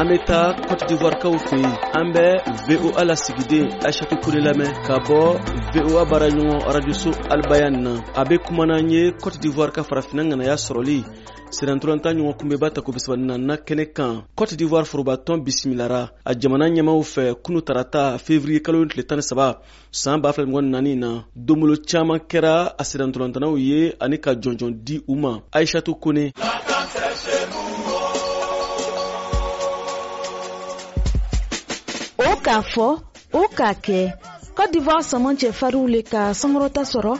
an bɛ taa cote d'ivoirekaw fɛ yen an bɛ voa lasigiden aishatu kure lamɛn ka bɔ voa baaraɲɔgɔn arajoso alibaya nin na a bɛ kuma n'an ye cote d'ivoire ka farafinna ŋanaya sɔrɔli sirantulanta ɲɔgɔn kunbɛba ta kobisabani na na kɛnɛ kan cote d'ivoire forobatɔn bisimilara a jamana ɲɛmaw fɛ kunu tarata fevrier kalo tile tan ni saba saan b'a fila mɔgɔ naani na donbolo caaman kɛra a sirantolantanaw ye ani ka jɔnjɔn di u ma aishatu kone o k'a fɔ o k'a kɛ Côte d'Ivoire sɔmɔn cɛ fariw le ka sankɔrɔta sɔrɔ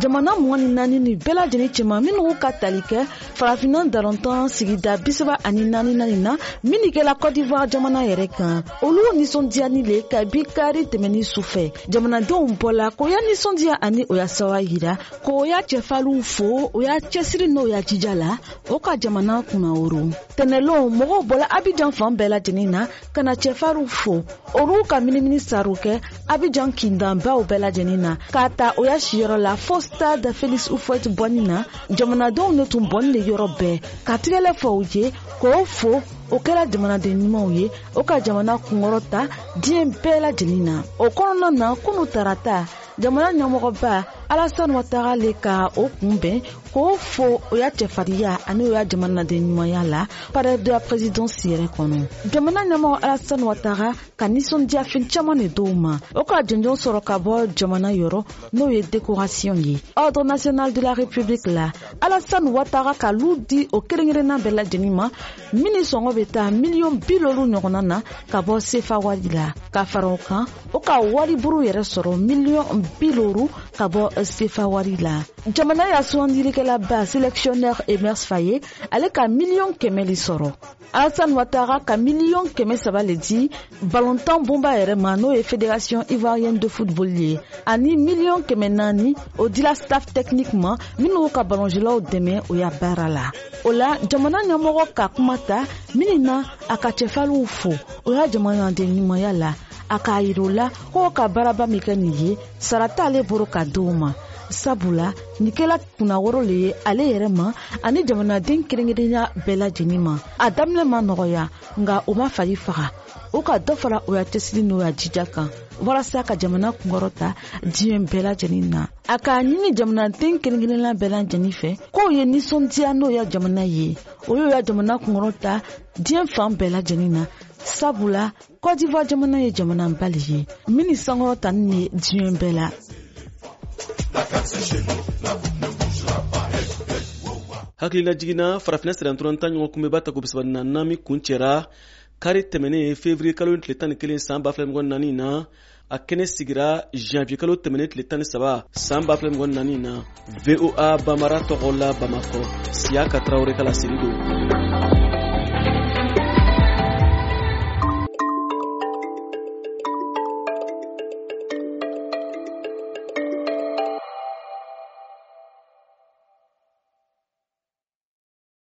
jamana mɔgɔn ni naani ni bɛɛ lajɛlen cɛma minnu ka tali kɛ farafinna darɔntɔn sigida bisaba ani naani naani na minnu kɛla kɔdivuwa jamana yɛrɛ kan olu nisɔndiyani le ka bi kari tɛmɛni su fɛ jamanadenw bɔla ko ya nisɔndiya ani o ya sawa yira ko o y'a cɛfaliw fo o y'a cɛsiri n'o y'a jija la o ka jamana kunnaworo tɛnɛlon mɔgɔw bɔla abijan fan bɛɛ lajɛlen na ka na cɛfarinw fo olu ka minimini saro kɛ abijan kindanbaw bɛɛ lajɛlen na k'a ta o y'a siyɔrɔ la fo stade felix ufɔti bɔni na jamanadenw de tun bɔni de yɔrɔ bɛɛ ka tigɛlɛ fɔ u ye k'o fo o kɛra jamanaden ɲumanw ye o ka jamana kunkɔrɔ ta diɲɛ bɛɛ lajɛlen na o kɔnɔna na kunu tarata jamana ɲɛmɔgɔba alasani watara le ka o kunbɛn k'o fo o y'a cɛfariya ani o y'a jamanaden ɲumanya la palais de la présidence yɛrɛ kɔnɔ jamana ɲɛmɔgɔ alasani watara ka nisɔndiyafɛn caman de dɔw ma o ka jɔnjɔn sɔrɔ ka bɔ jamana yɔrɔ n'o ye décoration ye ordre national de la république la alasani watara ka lu di o kelen kelenna bɛɛ lajɛlen ma min ni sɔngɔ bɛ taa miliyɔn bi wɔɔrɔ ɲɔgɔnna na ka bɔ sefa wari la ka fara o kan o ka wariburu yɛrɛ sɔrɔ miliyɔn bi wɔɔrɔ ka bɔ sefa wari la jamana y'a sugandirikɛlaba selectionneur emers fa ye ale ka miliyɔn kɛmɛ de sɔrɔ alasan watara ka miliyɔn kɛmɛ saba le di Ballontan bonba yɛrɛ ma n'o ye fédération ivoirienne de football ye ani miliyɔn kɛmɛ naani o dila staff technique ma minnu ka ballonjulaw dɛmɛ o ya baara la o la jamana ɲɛmɔgɔ ka kuma ta minnu na a ka cɛfariw fo o ya jamanaden ɲumanya la a k'a yir'u la k'o ka baaraba min kɛ nin ye sara t'ale boro ka di o ma sabula nin kɛla kunnaworo le ye ale yɛrɛ ma ani jamanaden kelenkelennya bɛɛ lajɛlen ma a daminɛ ma nɔgɔya nka o ma fali faga o ka dɔ fara o ya cɛsiri n'o ya jija kan walasa ka jamana kunkɔrɔ ta diɲɛ bɛɛ lajɛlen na a k'a ɲini jamanaden kelen-kelenla bɛɛ lajɛlen fɛ k'o ye nisɔndiya n'o ya jamana ye o y'o ya jamana kunkɔrɔ ta diɲɛ fan bɛɛ lajɛlen na sabula kɔdivuwa jamana ye jamanaba le ye min ni sankɔrɔ tani ne diɲɛ bɛɛ la hakilila jiginna farafinna sirantɔrɔn tan ɲɔgɔn kunbɛba ta ko bisaba naani kun cɛra kari tɛmɛnen fevrier kalo tile tan ni kelen saan b'a fila mɔgɔ naani na a kɛnɛ sigira janvier kalo tɛmɛnen tile tan ni saba saan b'a fila mɔgɔ naani na voa bamara tɔgɔ la bamakɔ siya ka tarawele kala siri don